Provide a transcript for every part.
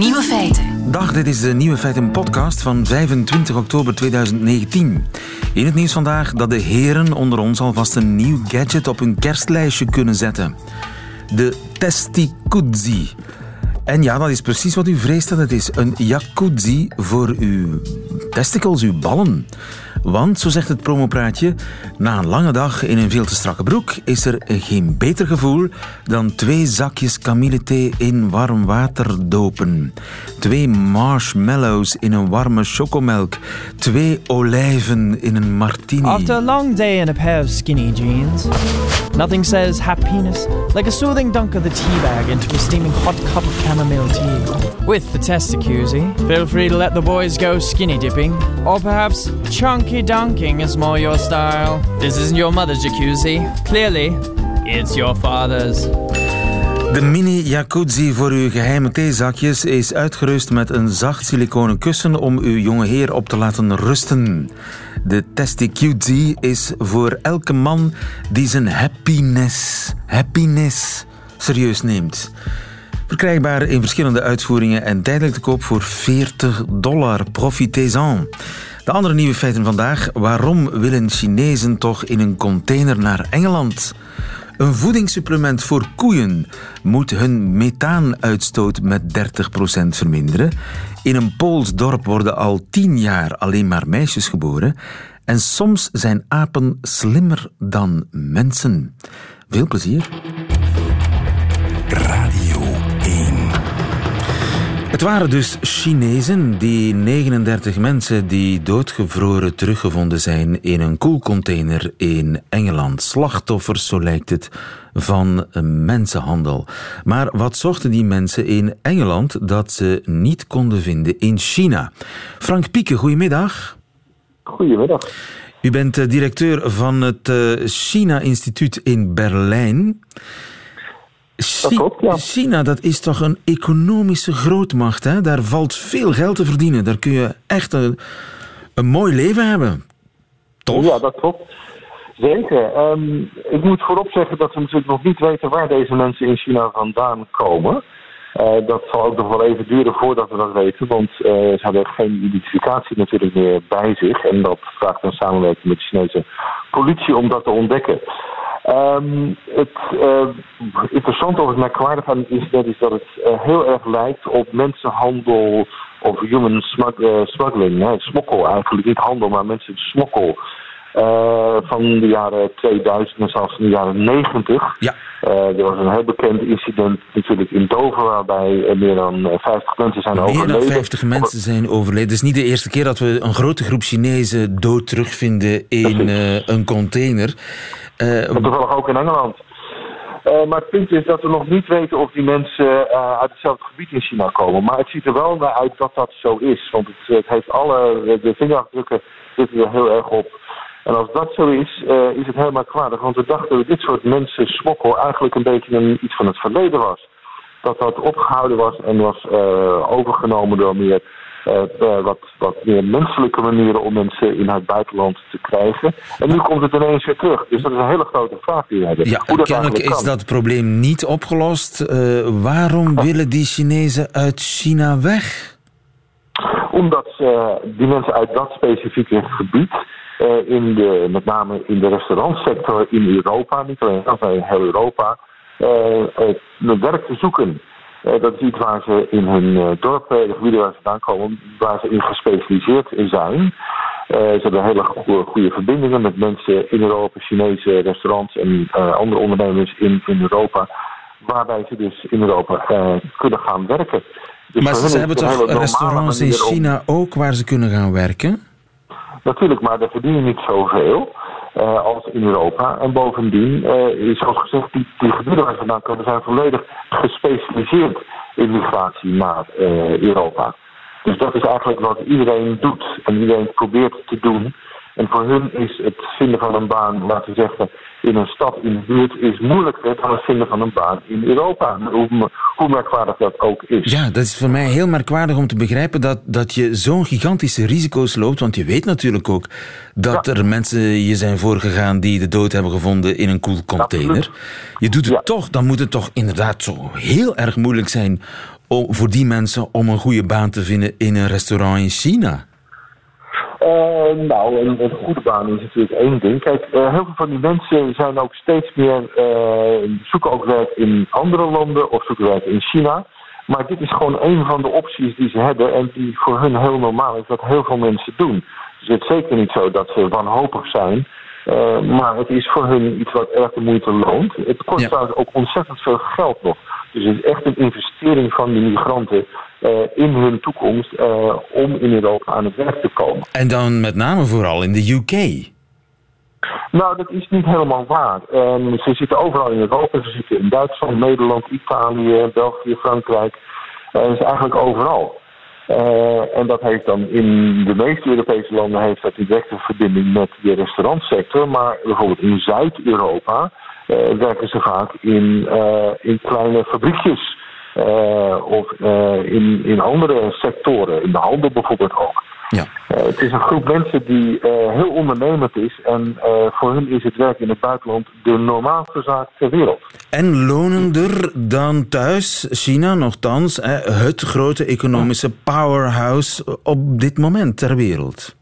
Nieuwe feiten. Dag, dit is de Nieuwe Feiten podcast van 25 oktober 2019. In het nieuws vandaag dat de heren onder ons alvast een nieuw gadget op hun kerstlijstje kunnen zetten. De Testicuzzi. En ja, dat is precies wat u vreest dat het is. Een jacuzzi voor uw testicles, uw ballen. Want, zo zegt het promopraatje, na een lange dag in een veel te strakke broek is er geen beter gevoel dan twee zakjes kamillethee in warm water dopen. Twee marshmallows in een warme chocomelk. Twee olijven in een martini. After a long day in a pair of skinny jeans, nothing says happiness like a soothing dunk of the tea bag into a steaming hot cup of chamomile tea. With the testicuzzi, feel free to let the boys go skinny dipping, or perhaps chunky dunking is more your style. This isn't your mother's jacuzzi. Clearly, it's your father's. De mini jacuzzi voor uw geheime theezakjes is uitgerust met een zacht siliconen kussen om uw jonge heer op te laten rusten. De Testicuzzi is voor elke man die zijn happiness, happiness serieus neemt. Verkrijgbaar in verschillende uitvoeringen en tijdelijk te koop voor 40 dollar. Profitez-en. De andere nieuwe feiten vandaag. Waarom willen Chinezen toch in een container naar Engeland? Een voedingssupplement voor koeien moet hun methaanuitstoot met 30% verminderen. In een Pools dorp worden al 10 jaar alleen maar meisjes geboren. En soms zijn apen slimmer dan mensen. Veel plezier. Radio 1. Het waren dus Chinezen, die 39 mensen die doodgevroren teruggevonden zijn in een koelcontainer in Engeland. Slachtoffers, zo lijkt het, van mensenhandel. Maar wat zochten die mensen in Engeland dat ze niet konden vinden in China? Frank Pieke, goedemiddag. Goedemiddag. U bent eh, directeur van het eh, China-instituut in Berlijn. Dat klopt, ja. China, dat is toch een economische grootmacht. Hè? Daar valt veel geld te verdienen. Daar kun je echt een, een mooi leven hebben. Toch? Ja, dat klopt. Zeker. Ehm, ik moet voorop zeggen dat we natuurlijk nog niet weten waar deze mensen in China vandaan komen. Eh, dat zal ook nog wel even duren voordat we dat weten, want eh, ze hebben geen identificatie natuurlijk meer bij zich. En dat vraagt een samenwerking met de Chinese politie om dat te ontdekken. Ehm, het uh, interessante of het merkwaardige van het incident is dat het heel erg lijkt op mensenhandel of human smuggling. Hè, smokkel eigenlijk, niet handel, maar mensen smokkel. van de jaren 2000 en zelfs in de jaren 90. Ja. er was een heel bekend incident natuurlijk in Dover, waarbij meer dan 50 mensen zijn Meer overleden. dan 50 mensen zijn overleden. Het is niet de eerste keer dat we een grote groep Chinezen dood terugvinden in een container. Uh, toevallig ook in Engeland. Uh, maar het punt is dat we nog niet weten of die mensen uh, uit hetzelfde gebied in China komen. Maar het ziet er wel naar uit dat dat zo is. Want het, het heeft alle, de vingerafdrukken zitten er heel erg op. En als dat zo is, is het heel merkwaardig. Want we dachten dat dit soort mensen smokkel eigenlijk een beetje een, iets van het verleden was. Dat dat opgehouden was en was overgenomen door meer wat, wat meer menselijke manieren om mensen in het buitenland te krijgen. En nu komt het ineens weer terug. Dus dat is een hele grote vraag die we hebben. Ja, Hoe dat kennelijk is kan. dat probleem niet opgelost. Uh, waarom willen die Chinezen uit China weg? Omdat uh, die mensen uit dat specifieke gebied, in de, met name in de restaurantsector in Europa, niet alleen maar in heel Europa, werk te zoeken. Uh, dat is iets waar ze in hun uh, dorp, de gebieden waar ze vandaan komen, waar ze in gespecialiseerd zijn. Ze hebben hele goede, goede, verbindingen met mensen in Europa, Chinese restaurants en andere ondernemers in, in Europa. Waarbij ze dus in Europa kunnen gaan werken. Dus maar ze hebben toch restaurants in China ook waar ze kunnen gaan werken? Natuurlijk, maar daar verdienen niet zoveel. Uh, als in Europa. En bovendien uh, is zoals gezegd, die, die gebieden waar ze vandaan zijn volledig gespecialiseerd in migratie naar uh, Europa. Dus dat is eigenlijk wat iedereen doet en iedereen probeert te doen. En voor hun is het vinden van een baan, laten we zeggen, in een stad, in de buurt, is moeilijker dan het vinden van een baan in Europa. Hoe, hoe merkwaardig dat ook is. Ja, dat is voor mij heel merkwaardig om te begrijpen dat, dat je zo'n gigantische risico's loopt. Want je weet natuurlijk ook dat ja. er mensen je zijn voorgegaan die de dood hebben gevonden in een koelcontainer. Je doet het ja. toch, dan moet het toch inderdaad zo heel erg moeilijk zijn voor die mensen om een goede baan te vinden in een restaurant in China? Uh, nou, een, goede baan is natuurlijk één ding. Kijk, uh, heel veel van die mensen zijn ook steeds meer uh, zoeken ook werk in andere landen of zoeken werk in China. Maar dit is gewoon een van de opties die ze hebben en die voor hun heel normaal is dat heel veel mensen doen. Dus het is zeker niet zo dat ze wanhopig zijn. Uh, maar het is voor hun iets wat erg de moeite loont. Het kost ja. trouwens ook ontzettend veel geld nog. Dus het is echt een investering van de migranten uh, in hun toekomst uh, om in Europa aan het werk te komen. En dan met name vooral in de UK. Nou, dat is niet helemaal waar. Um, ze zitten overal in Europa. Ze zitten in Duitsland, Nederland, Italië, België, Frankrijk. Uh, is eigenlijk overal. Uh, en dat heeft dan in de meeste Europese landen heeft dat directe verbinding met de restaurantsector. Maar bijvoorbeeld in Zuid-Europa uh, werken ze vaak in, in kleine fabriekjes. of in, in andere sectoren, in de handel bijvoorbeeld ook. Ja. Uh, het is een groep mensen die uh, heel ondernemend is. En uh, voor hun is het werk in het buitenland de normaalste zaak ter wereld. En lonender dan thuis, China nogthans, het grote economische powerhouse op dit moment ter wereld.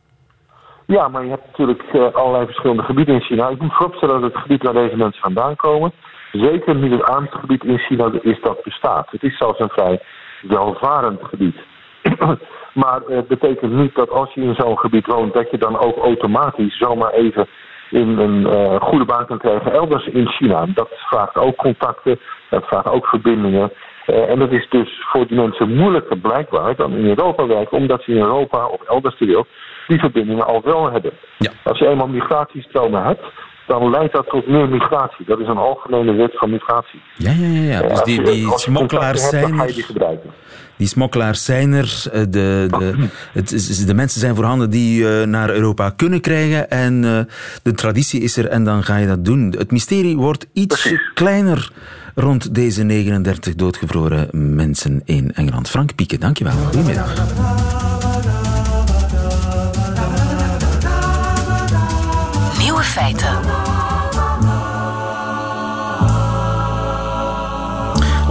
Ja, maar je hebt natuurlijk allerlei verschillende gebieden in China. Ik moet vooropstellen dat het gebied waar deze mensen vandaan komen... zeker niet het armste gebied in China is dat bestaat. Het is zelfs een vrij welvarend gebied. Maar het betekent niet dat als je in zo'n gebied woont, dat je dan ook automatisch zomaar even in een uh, goede baan kan krijgen elders in China. Dat vraagt ook contacten, dat vraagt ook verbindingen. Uh, en dat is dus voor die mensen moeilijker blijkbaar dan in Europa werken, omdat ze in Europa of elders ter wereld die verbindingen al wel hebben. Ja. Als je eenmaal migratiestromen hebt, dan leidt dat tot meer migratie. Dat is een algemene wet van migratie. Ja, ja, ja. ja. Dus die, die smokkelaars zijn er... Die, gebruiken. die smokkelaars zijn er. Eh, de, de, het, de mensen zijn voorhanden die uh, naar Europa kunnen krijgen. En uh, de traditie is er en dan ga je dat doen. Het mysterie wordt iets Precies. kleiner rond deze 39 doodgevroren mensen in Engeland. Frank Pieke, dankjewel. Goedemiddag. Nieuwe feiten.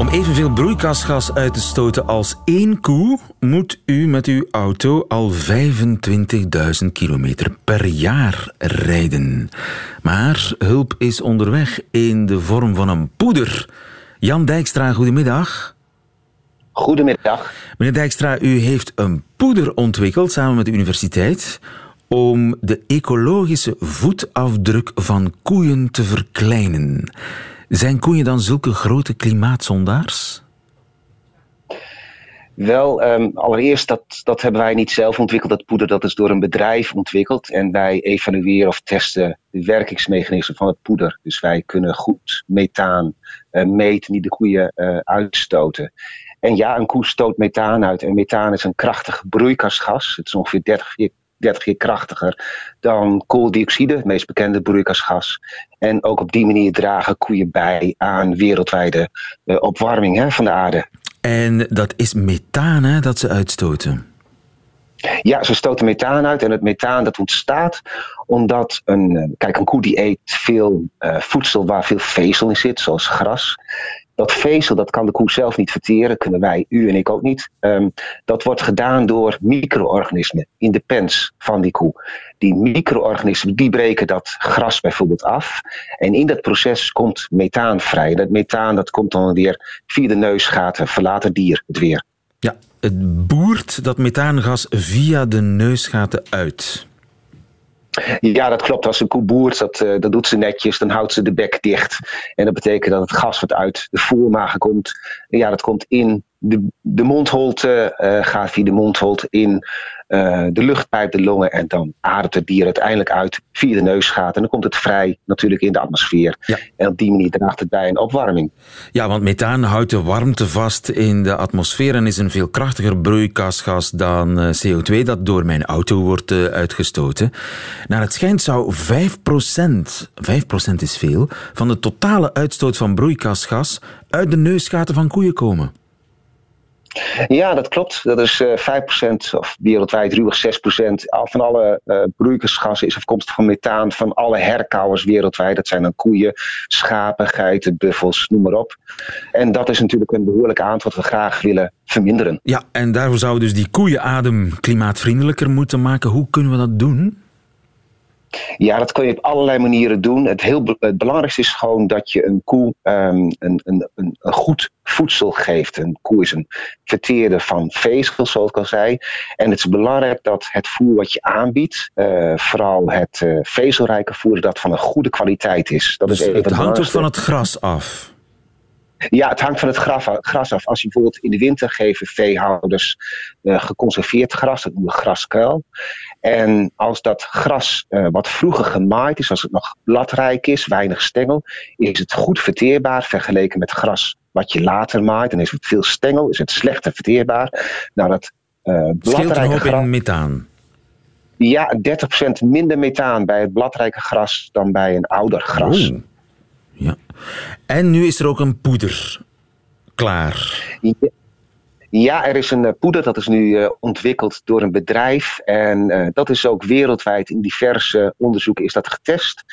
Om evenveel broeikasgas uit te stoten als één koe moet u met uw auto al 25.000 kilometer per jaar rijden. Maar hulp is onderweg in de vorm van een poeder. Jan Dijkstra, goedemiddag. Goedemiddag. Meneer Dijkstra, u heeft een poeder ontwikkeld samen met de universiteit om de ecologische voetafdruk van koeien te verkleinen. Zijn koeien dan zulke grote klimaatzondaars? Wel, um, allereerst, dat, dat hebben wij niet zelf ontwikkeld. Dat poeder dat is door een bedrijf ontwikkeld. En wij evalueren of testen de werkingsmechanismen van het poeder. Dus wij kunnen goed methaan uh, meten die de koeien uh, uitstoten. En ja, een koe stoot methaan uit. En methaan is een krachtig broeikasgas. Het is ongeveer 30 keer 30 keer krachtiger dan kooldioxide, het meest bekende broeikasgas. En ook op die manier dragen koeien bij aan wereldwijde uh, opwarming hè, van de aarde. En dat is methaan hè, dat ze uitstoten? Ja, ze stoten methaan uit en het methaan dat ontstaat omdat een, eh, kijk, een koe die eet veel uh, voedsel waar veel vezel in zit, zoals gras. Dat vezel, dat kan de koe zelf niet verteren, kunnen wij, u en ik ook niet. Um, dat wordt gedaan door micro-organismen in de pens van die koe. Die micro-organismen die breken dat gras bijvoorbeeld af. En in dat proces komt methaan vrij. Dat methaan dat komt dan weer via de neusgaten, verlaat het dier het weer. Ja, het boert dat methaangas via de neusgaten uit. Ja, dat klopt. Als een koe boert, dat, uh, dat doet ze netjes, dan houdt ze de bek dicht. En dat betekent dat het gas wat uit de voermagen komt, ja, dat komt in de, de mondholte, uh, gaat via de mondholte in uh, de luchtpijp, de longen. En dan ademt het dier uiteindelijk uit via de neusgaten. En dan komt het vrij natuurlijk in de atmosfeer. Ja. En op die manier draagt het bij een opwarming. Ja, want methaan houdt de warmte vast in de atmosfeer en is een veel krachtiger broeikasgas dan eh, CO2 dat door mijn auto wordt uh, uitgestoten. Naar het schijnt zou 5%, 5% is veel, van de totale uitstoot van broeikasgas uit de neusgaten van koeien komen. Ja, dat klopt. Dat is uh, eh, 5% of wereldwijd ruwig 6% van alle uh, broeikasgassen is afkomstig van methaan van alle herkauwers wereldwijd. Dat zijn dan koeien, schapen, geiten, buffels, noem maar op. En dat is natuurlijk een behoorlijk aantal wat we graag willen verminderen. Ja, en daarvoor zouden we dus die koeienadem klimaatvriendelijker moeten maken. Hoe kunnen we dat doen? Ja, dat kun je op allerlei manieren doen. Het, heel, het belangrijkste is gewoon dat je een koe um, een, een, een, een, goed voedsel geeft. Een koe is een verteerder van vezels, zoals ik al zei. En het is belangrijk dat het voer wat je aanbiedt, uh, vooral het uh, vezelrijke voer, dat van een goede kwaliteit is. Dat dus is het hangt ook van het gras af. Ja, het hangt van het gras af. Als je bijvoorbeeld in de winter geven veehouders uh, geconserveerd gras, dat noemen we graskuil. En als dat gras uh, wat vroeger gemaaid is, als het nog bladrijk is, weinig stengel, is het goed verteerbaar vergeleken met gras wat je later maait. Dan is het veel stengel, is het slechter verteerbaar. Nou, dat uh, bladrijke gras... in methaan. Ja, 30% minder methaan bij het bladrijke gras dan bij een ouder gras. Ja. En nu is er ook een poeder klaar. Ja. er is een eh, poeder dat is nu uh, ontwikkeld door een bedrijf. En uh, dat is ook wereldwijd in diverse onderzoeken is dat getest.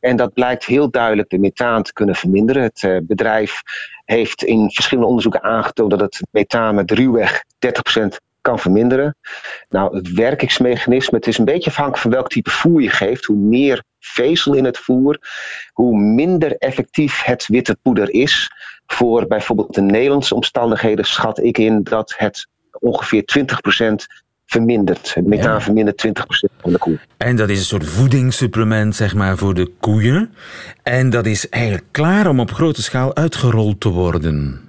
En dat blijkt heel duidelijk de methaan te kunnen verminderen. Het bedrijf heeft in verschillende onderzoeken aangetoond dat het methaan met ruwweg 30% kan verminderen. Nou, het werkingsmechanisme, het is een beetje afhankelijk van welk type voer je geeft. Hoe meer vezel in het voer, hoe minder effectief het witte poeder is. Voor bijvoorbeeld de Nederlandse omstandigheden schat ik in dat het ongeveer 20% vermindert. Het methaan ja. vermindert 20% van de koe. En dat is een soort voedingssupplement zeg maar, voor de koeien. En dat is eigenlijk klaar om op grote schaal uitgerold te worden.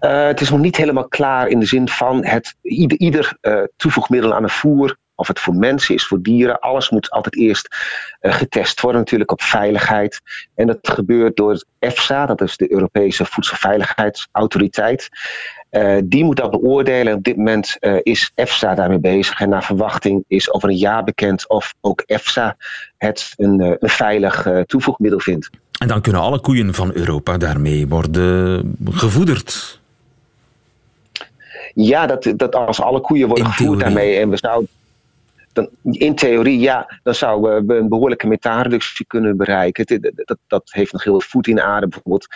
Uh, het is nog niet helemaal klaar in de zin van het, ieder, ieder uh, toevoegmiddel aan een voer, of het voor mensen is, voor dieren, alles moet altijd eerst uh, getest worden natuurlijk op veiligheid. En dat gebeurt door EFSA, dat is de Europese Voedselveiligheidsautoriteit. die moet dat beoordelen. Op dit moment is EFSA daarmee bezig. En naar verwachting is over een jaar bekend of ook EFSA het een, een veilig toevoegmiddel vindt. En dan kunnen alle koeien van Europa daarmee worden gevoederd. Ja, dat, dat als alle koeien worden gevoerd daarmee en we zouden dan, in theorie, ja, dan zouden we een behoorlijke methaanreductie kunnen bereiken. Dat, dat, dat heeft nog heel veel voet in de aarde. Bijvoorbeeld,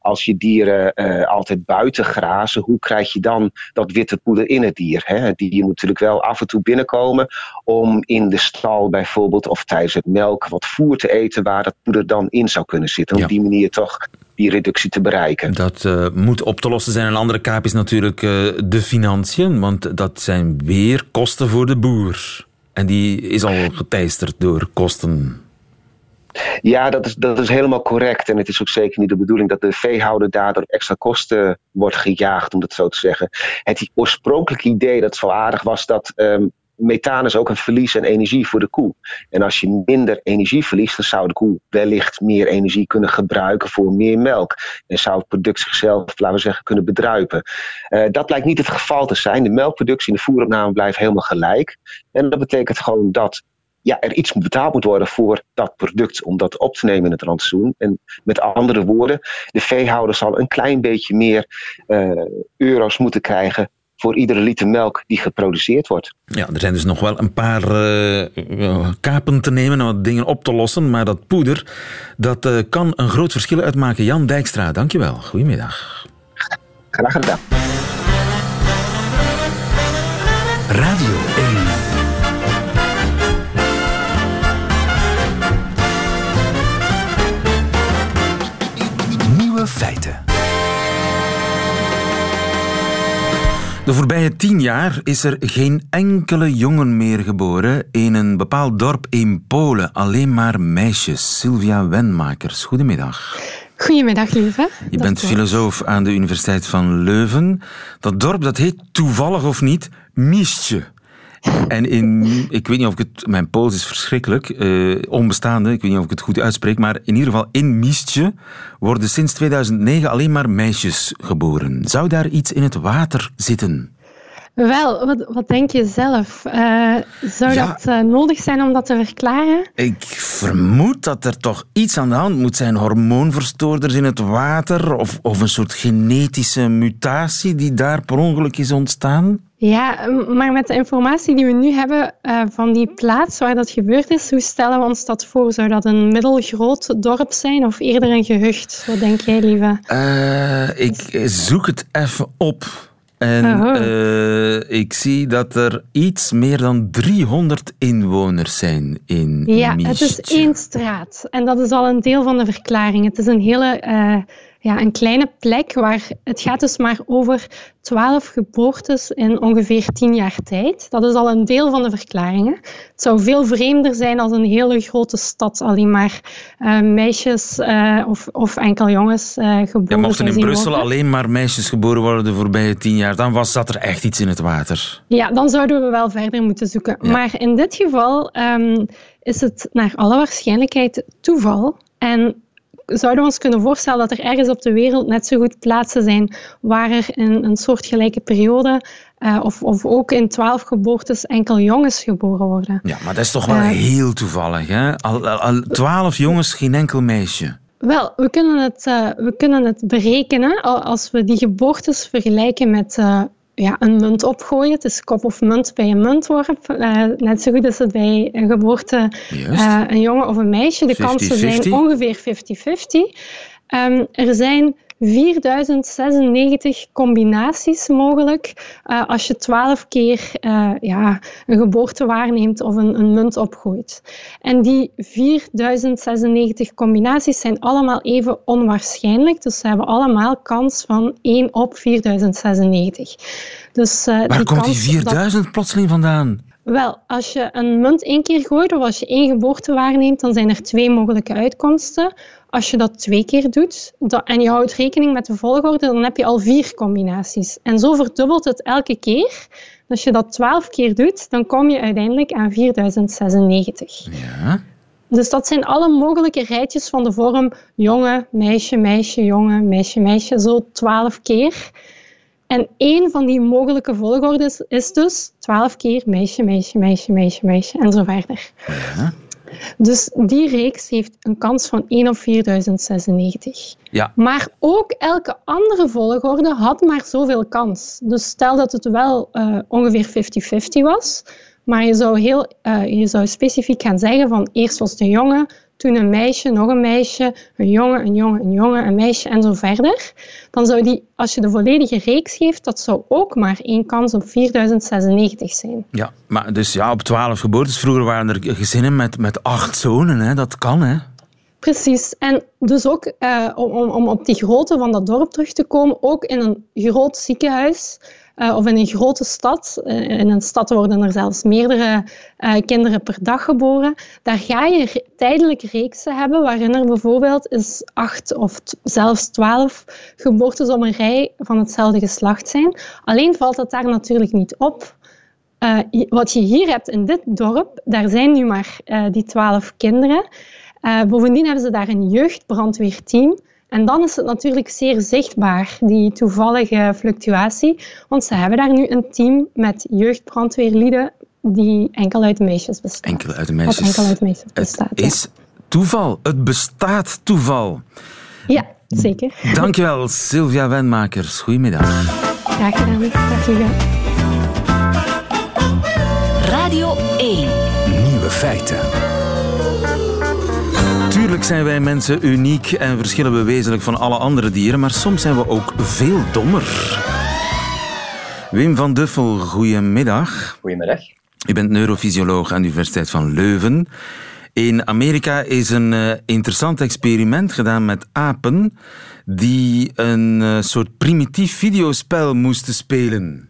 als je dieren uh, altijd buiten grazen, hoe krijg je dan dat witte poeder in het dier? Hè? Het dier moet natuurlijk wel af en toe binnenkomen om in de stal bijvoorbeeld of tijdens het melk wat voer te eten waar dat poeder dan in zou kunnen zitten. Om ja. op die manier toch die reductie te bereiken. Dat uh, moet op te lossen zijn. Een andere kaap is natuurlijk uh, de financiën, want dat zijn weer kosten voor de boer. En die is al geteisterd door kosten. Ja, dat is, dat is helemaal correct. En het is ook zeker niet de bedoeling dat de veehouder daardoor extra kosten wordt gejaagd, om het zo te zeggen. Het oorspronkelijke idee dat zo aardig was dat um, methaan is ook een verlies aan energie voor de koe. En als je minder energie verliest, dan zou de koe wellicht meer energie kunnen gebruiken voor meer melk. En zou het product zichzelf, laten we zeggen, kunnen bedruipen. Uh, dat blijkt niet het geval te zijn. De melkproductie en de voeropname blijven helemaal gelijk. En dat betekent gewoon dat ja, er iets betaald moet worden voor dat product om dat op te nemen in het rantsoen. En met andere woorden, de veehouder zal een klein beetje meer uh, euro's moeten krijgen voor iedere liter melk die geproduceerd wordt. Ja, er zijn dus nog wel een paar uh, kapen te nemen en wat dingen op te lossen, maar dat poeder, dat uh, kan een groot verschil uitmaken. Jan Dijkstra, dankjewel. Goedemiddag. Graag gedaan. Radio De voorbije tien jaar is er geen enkele jongen meer geboren in een bepaald dorp in Polen. Alleen maar meisjes. Sylvia Wenmakers, goedemiddag. Goedemiddag, lieve. Je bent filosoof aan de Universiteit van Leuven. Dat dorp dat heet toevallig of niet Miestje. En in, ik weet niet of ik het, mijn Pools is verschrikkelijk, uh, onbestaande, ik weet niet of ik het goed uitspreek, maar in ieder geval in Miestje worden sinds 2009 alleen maar meisjes geboren. Zou daar iets in het water zitten? Wel, wat, wat denk je zelf? Uh, zou Ja. dat eh, nodig zijn om dat te verklaren? Ik vermoed dat er toch iets aan de hand moet zijn. Hormoonverstoorders in het water of, of een soort genetische mutatie die daar per ongeluk is ontstaan. Ja, maar met de informatie die we nu hebben eh, van die plaats waar dat gebeurd is, hoe stellen we ons dat voor? Zou dat een middelgroot dorp zijn of eerder een gehucht? Wat denk jij, lieve? Eh, ik zoek het even op. En Aha. eh, ik zie dat er iets meer dan 300 inwoners zijn in Ja, het is één straat. En dat is al een deel van de verklaring. Het is een hele ja, een kleine plek waar het gaat dus maar over 12 geboortes in ongeveer 10 jaar tijd. Dat is al een deel van de verklaringen. Het zou veel vreemder zijn als een hele grote stad alleen maar eh, meisjes eh, of, of enkel jongens eh geboren Ja, mochten in Brussel worden. alleen maar meisjes geboren worden de voorbije tien jaar, dan was dat er echt iets in het water. Ja, dan zouden we wel verder moeten zoeken. Ja. Maar in dit geval ehm, is het naar alle waarschijnlijkheid toeval. En zouden we ons kunnen voorstellen dat er ergens op de wereld net zo goed plaatsen zijn waar er in een soortgelijke periode eh, of, of ook in twaalf geboortes enkel jongens geboren worden. Ja, maar dat is toch wel Eh. heel toevallig, hè? Al, al, al twaalf jongens, geen enkel meisje. Wel, we kunnen het, eh, we kunnen het berekenen al- als we die geboortes vergelijken met ja, een munt opgooien. Het is kop of munt bij een muntworp. Eh, net zo goed is het bij een geboorte eh, een jongen of een meisje. De kansen 50-50. zijn ongeveer 50-50. Ehm, er zijn 4096 combinaties mogelijk eh, als je 12 keer eh, ja, een geboorte waarneemt of een, een munt opgooit. En die 4096 combinaties zijn allemaal even onwaarschijnlijk. Dus ze hebben allemaal kans van 1 op 4096. Dus, eh, Waar komt die kans dat- 4000 plotseling vandaan? Wel, als je een munt één keer gooit of als je één geboorte waarneemt, dan zijn er twee mogelijke uitkomsten. Als je dat twee keer doet en je houdt rekening met de volgorde, dan heb je al vier combinaties. En zo verdubbelt het elke keer. Als je dat twaalf keer doet, dan kom je uiteindelijk aan 4096. Ja. Dus dat zijn alle mogelijke rijtjes van de vorm jongen, meisje, meisje, jongen, meisje, meisje, zo twaalf keer. En één van die mogelijke volgordes is dus 12 keer meisje, meisje, meisje, meisje, meisje en zo verder. Ja. Dus die reeks heeft een kans van 1 op 4096. Ja. Maar ook elke andere volgorde had maar zoveel kans. Dus stel dat het wel eh, ongeveer 50-50 was, maar je zou, heel, eh, je zou specifiek gaan zeggen van eerst was een jongen, toen een meisje, nog een meisje, een jongen, een jongen, een jongen, een meisje en zo verder. Dan zou die, als je de volledige reeks geeft, dat zou ook maar één kans op 4096 zijn. ja, maar dus ja, op 12 geboortes. Vroeger waren er gezinnen met, met acht zonen, hè? Dat kan, hè? Precies. En dus ook, eh, om, om, om op die grootte van dat dorp terug te komen, ook in een groot ziekenhuis eh, of in een grote stad, eh, in een stad worden er zelfs meerdere eh, kinderen per dag geboren, daar ga je re- tijdelijk reeksen hebben waarin er bijvoorbeeld eens acht of zelfs twaalf geboortes op een rij van hetzelfde geslacht zijn. Alleen valt dat daar natuurlijk niet op. Wat je hier hebt in dit dorp, daar zijn nu maar die twaalf kinderen. Bovendien hebben ze daar een jeugdbrandweerteam. En dan is het natuurlijk zeer zichtbaar, die toevallige fluctuatie. Want ze hebben daar nu een team met jeugdbrandweerlieden die enkel uit meisjes bestaan. Enkel uit de Wat meisjes. enkel uit meisjes Het bestaat. ja. is toeval. Het bestaat toeval. Ja, zeker. Dankjewel, Sylvia Wenmakers. Goedemiddag. Graag gedaan. Dag lieve. Radio 1. Nieuwe feiten. Tuurlijk zijn wij mensen uniek en verschillen we wezenlijk van alle andere dieren, maar soms zijn we ook veel dommer. Wim van Duffel, goedemiddag. Goedemiddag. U bent neurofysioloog aan de Universiteit van Leuven. In Amerika is een eh, interessant experiment gedaan met apen die een eh, soort primitief videospel moesten spelen.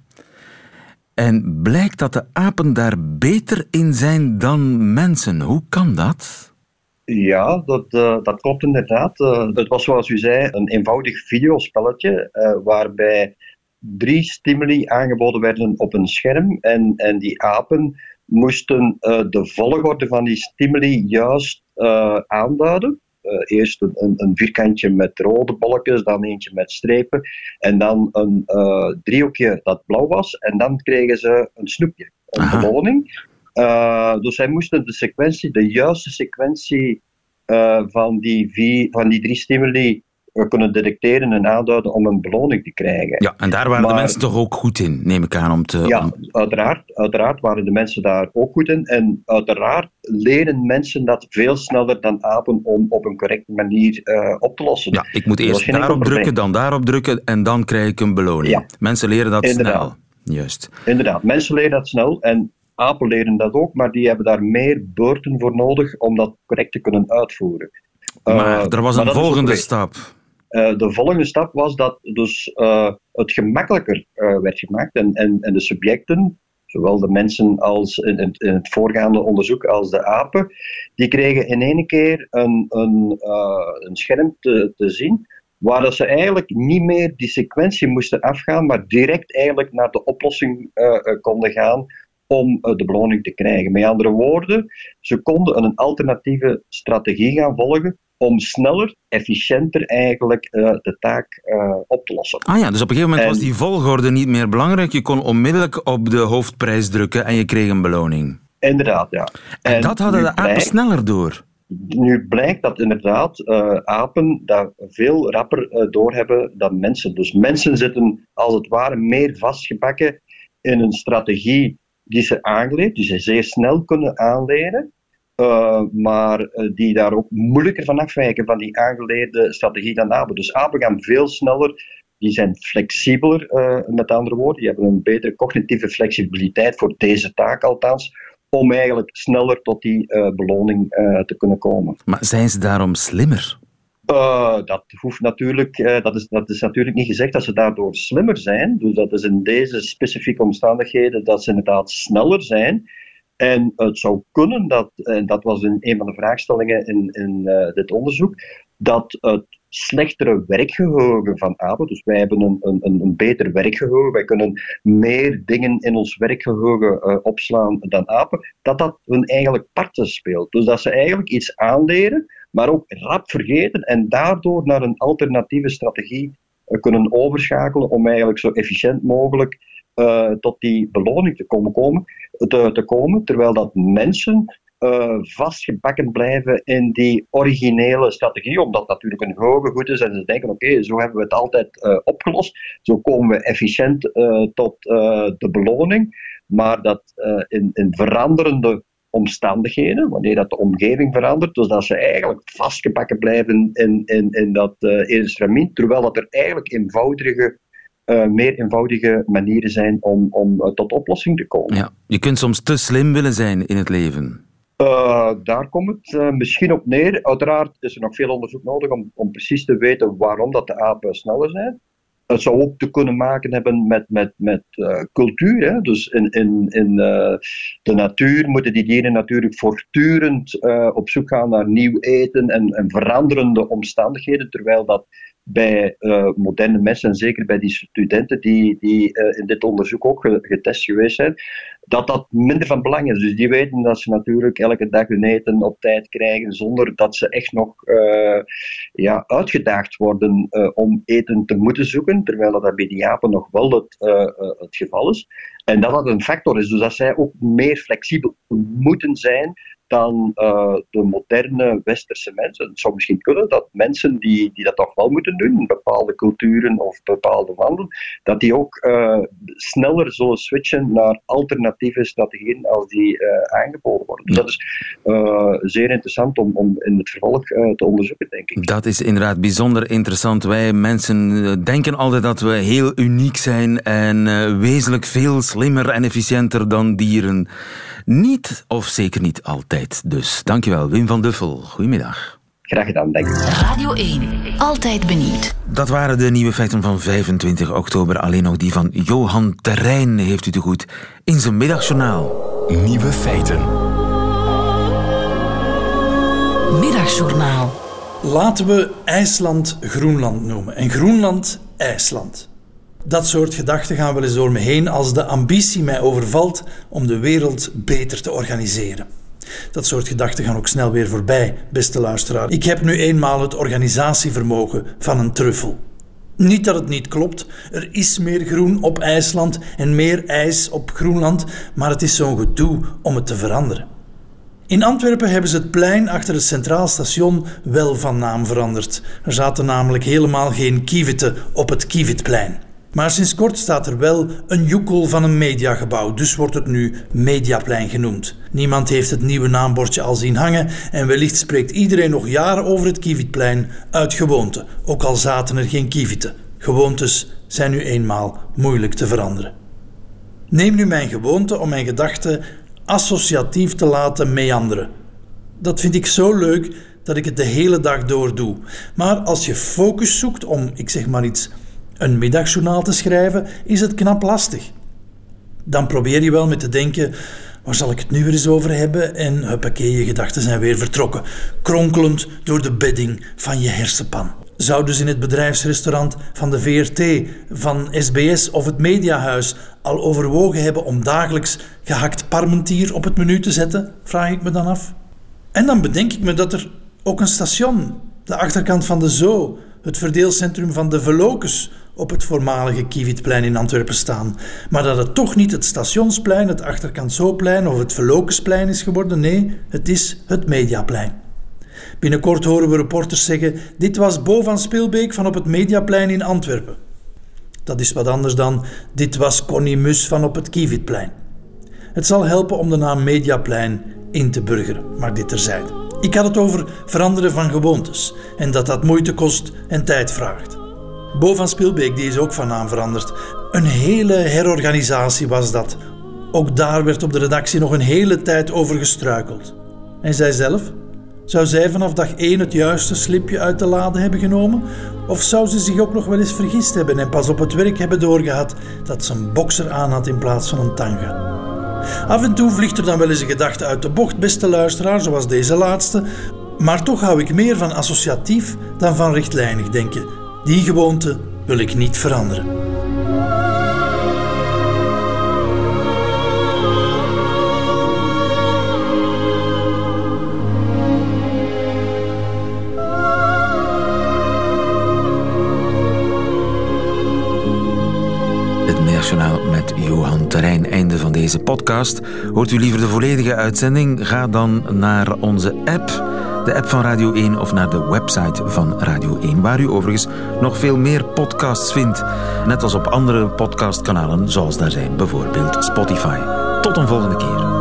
En blijkt dat de apen daar beter in zijn dan mensen. Hoe kan dat? Ja, dat, eh, dat klopt inderdaad. Eh, het was zoals u zei een eenvoudig videospelletje eh, waarbij drie stimuli aangeboden werden op een scherm en, en die apen moesten de volgorde van die stimuli juist aanduiden. eerst een, een, vierkantje met rode bolletjes, dan eentje met strepen en dan een driehoekje dat blauw was en dan kregen ze een snoepje, een beloning. Dus zij moesten de sequentie, de juiste sequentie van, die vier, van die drie stimuli we kunnen detecteren en aanduiden om een beloning te krijgen. Ja, en daar waren de mensen toch ook goed in, neem ik aan. Om te, ja, Uiteraard, uiteraard waren de mensen daar ook goed in. En uiteraard leren mensen dat veel sneller dan apen om op een correcte manier op te lossen. Ja, ik moet eerst daarop drukken, dan daarop drukken en dan krijg ik een beloning. Ja. Mensen leren dat Inderdaad. snel. Juist. Inderdaad, mensen leren dat snel en apen leren dat ook, maar die hebben daar meer beurten voor nodig om dat correct te kunnen uitvoeren. Maar uh, er was een volgende stap. Uh, de volgende stap was dat dus uh, het gemakkelijker uh, werd gemaakt en, en, en de subjecten, zowel de mensen als in, in, in, het voorgaande onderzoek als de apen, die kregen in één keer een, een, een scherm te, te zien waar dat ze eigenlijk niet meer die sequentie moesten afgaan, maar direct eigenlijk naar de oplossing konden gaan om de beloning te krijgen. Met andere woorden, ze konden een alternatieve strategie gaan volgen om sneller, efficiënter eigenlijk uh, de taak uh, op te lossen. Ah ja, dus op een gegeven moment was die volgorde niet meer belangrijk. Je kon onmiddellijk op de hoofdprijs drukken en je kreeg een beloning. Inderdaad, ja. En, en dat hadden de apen sneller door. Nu blijkt dat inderdaad uh, apen dat veel rapper doorhebben dan mensen. Dus mensen zitten als het ware meer vastgebakken in een strategie die ze aangeleerd, die ze zeer snel kunnen aanleren. Uh, maar uh, die daar ook moeilijker van afwijken van die aangeleerde strategie dan apen. Dus apen gaan veel sneller, die zijn flexibeler, uh, met andere woorden. Die hebben een betere cognitieve flexibiliteit voor deze taak althans, om eigenlijk sneller tot die beloning te kunnen komen. Maar zijn ze daarom slimmer? Dat hoeft natuurlijk, dat, is, dat is natuurlijk niet gezegd dat ze daardoor slimmer zijn. Dus dat is in deze specifieke omstandigheden dat ze inderdaad sneller zijn. En het zou kunnen dat, en dat was een, een van de vraagstellingen in, in uh, dit onderzoek, dat het slechtere werkgeheugen van apen, dus wij hebben een, een, een beter werkgeheugen, wij kunnen meer dingen in ons werkgeheugen opslaan dan apen, dat dat hun eigenlijk parten speelt. Dus dat ze eigenlijk iets aanleren, maar ook rap vergeten en daardoor naar een alternatieve strategie uh, kunnen overschakelen om eigenlijk zo efficiënt mogelijk uh, tot die beloning te komen, te, te komen terwijl dat mensen uh, vastgebakken blijven in die originele strategie, omdat natuurlijk een hoge goed is en ze denken, oké, zo hebben we het altijd opgelost, zo komen we efficiënt tot de beloning, maar dat in, in veranderende omstandigheden, wanneer dat de omgeving verandert, dus dat ze eigenlijk vastgebakken blijven in, in, in dat uh, instrument, terwijl dat er eigenlijk eenvoudige uh, meer eenvoudige manieren zijn om, om uh, tot oplossing te komen. Ja, je kunt soms te slim willen zijn in het leven. Uh, daar komt het misschien op neer. Uiteraard is er nog veel onderzoek nodig om, om precies te weten waarom dat de apen sneller zijn. Het zou ook te kunnen maken hebben met, met, met cultuur. Hè? Dus in, in, in de natuur moeten die dieren natuurlijk voortdurend op zoek gaan naar nieuw eten en, en veranderende omstandigheden, terwijl dat bij moderne mensen, en zeker bij die studenten die, die in dit onderzoek ook getest geweest zijn, dat dat minder van belang is. Dus die weten dat ze natuurlijk elke dag hun eten op tijd krijgen, zonder dat ze echt nog uh, ja, uitgedaagd worden om eten te moeten zoeken, terwijl dat bij die apen nog wel het, het geval is. En dat dat een factor is, dus dat zij ook meer flexibel moeten zijn dan de moderne westerse mensen. Het zou misschien kunnen dat mensen die, die dat toch wel moeten doen, in bepaalde culturen of bepaalde landen, dat die ook uh, sneller zullen switchen naar alternatieve strategieën als die uh, aangeboden worden. Dus dat is zeer interessant om, om in het vervolg te onderzoeken, denk ik. Dat is inderdaad bijzonder interessant. Wij mensen denken altijd dat we heel uniek zijn en wezenlijk veel slimmer en efficiënter dan dieren. Niet, of zeker niet altijd dus. Dankjewel, Wim van Duffel. Goedemiddag. Graag gedaan, denk ik. Radio 1, altijd benieuwd. Dat waren de nieuwe feiten van 25 oktober. Alleen nog die van Johan Terrein heeft u te goed in zijn middagjournaal. Nieuwe feiten. Middagjournaal. Laten we IJsland Groenland noemen en Groenland IJsland. Dat soort gedachten gaan wel eens door me heen als de ambitie mij overvalt om de wereld beter te organiseren. Dat soort gedachten gaan ook snel weer voorbij, beste luisteraar. Ik heb nu eenmaal het organisatievermogen van een truffel. Niet dat het niet klopt, er is meer groen op IJsland en meer ijs op Groenland, maar het is zo'n gedoe om het te veranderen. In Antwerpen hebben ze het plein achter het Centraal Station wel van naam veranderd. Er zaten namelijk helemaal geen kieviten op het Kievitplein. Maar sinds kort staat er wel een joekel van een mediagebouw, dus wordt het nu Mediaplein genoemd. Niemand heeft het nieuwe naambordje al zien hangen en wellicht spreekt iedereen nog jaren over het Kievitplein uit gewoonte, ook al zaten er geen kievieten. Gewoontes zijn nu eenmaal moeilijk te veranderen. Neem nu mijn gewoonte om mijn gedachten associatief te laten meanderen. Dat vind ik zo leuk dat ik het de hele dag door doe. Maar als je focus zoekt om, ik zeg maar iets, een middagjournaal te schrijven, is het knap lastig. Dan probeer je wel met te denken: waar zal ik het nu weer eens over hebben? En huppakee, je gedachten zijn weer vertrokken, kronkelend door de bedding van je hersenpan. Zouden ze in het bedrijfsrestaurant van de VRT, van SBS of het Mediahuis al overwogen hebben om dagelijks gehakt parmentier op het menu te zetten? Vraag ik me dan af. En dan bedenk ik me dat er ook een station, de achterkant van de Zoo, het verdeelcentrum van de Velocus, op het voormalige Kievitplein in Antwerpen staan. Maar dat het toch niet het Stationsplein, het achterkant Zooplein of het Velocusplein is geworden. Nee, het is het Mediaplein. Binnenkort horen we reporters zeggen: Dit was Bo van Spilbeek van op het Mediaplein in Antwerpen. Dat is wat anders dan: Dit was Connie Mus van op het Kievitplein. Het zal helpen om de naam Mediaplein in te burgeren, maar dit terzijde. Ik had het over veranderen van gewoontes en dat dat moeite kost en tijd vraagt. Bo van Spilbeek die is ook van naam veranderd. Een hele herorganisatie was dat. Ook daar werd op de redactie nog een hele tijd over gestruikeld. En zij zelf? Zou zij vanaf dag 1 het juiste slipje uit de lade hebben genomen? Of zou ze zich ook nog wel eens vergist hebben en pas op het werk hebben doorgehad dat ze een bokser aan had in plaats van een tanga? Af en toe vliegt er dan wel eens een gedachte uit de bocht, beste luisteraar, zoals deze laatste. Maar toch hou ik meer van associatief dan van rechtlijnig denken. Die gewoonte wil ik niet veranderen. met Johan Terrein. Einde van deze podcast. Hoort u liever de volledige uitzending? Ga dan naar onze app, de app van Radio 1 of naar de website van Radio 1, waar u overigens nog veel meer podcasts vindt. Net als op andere podcastkanalen, zoals daar zijn bijvoorbeeld Spotify. Tot een volgende keer.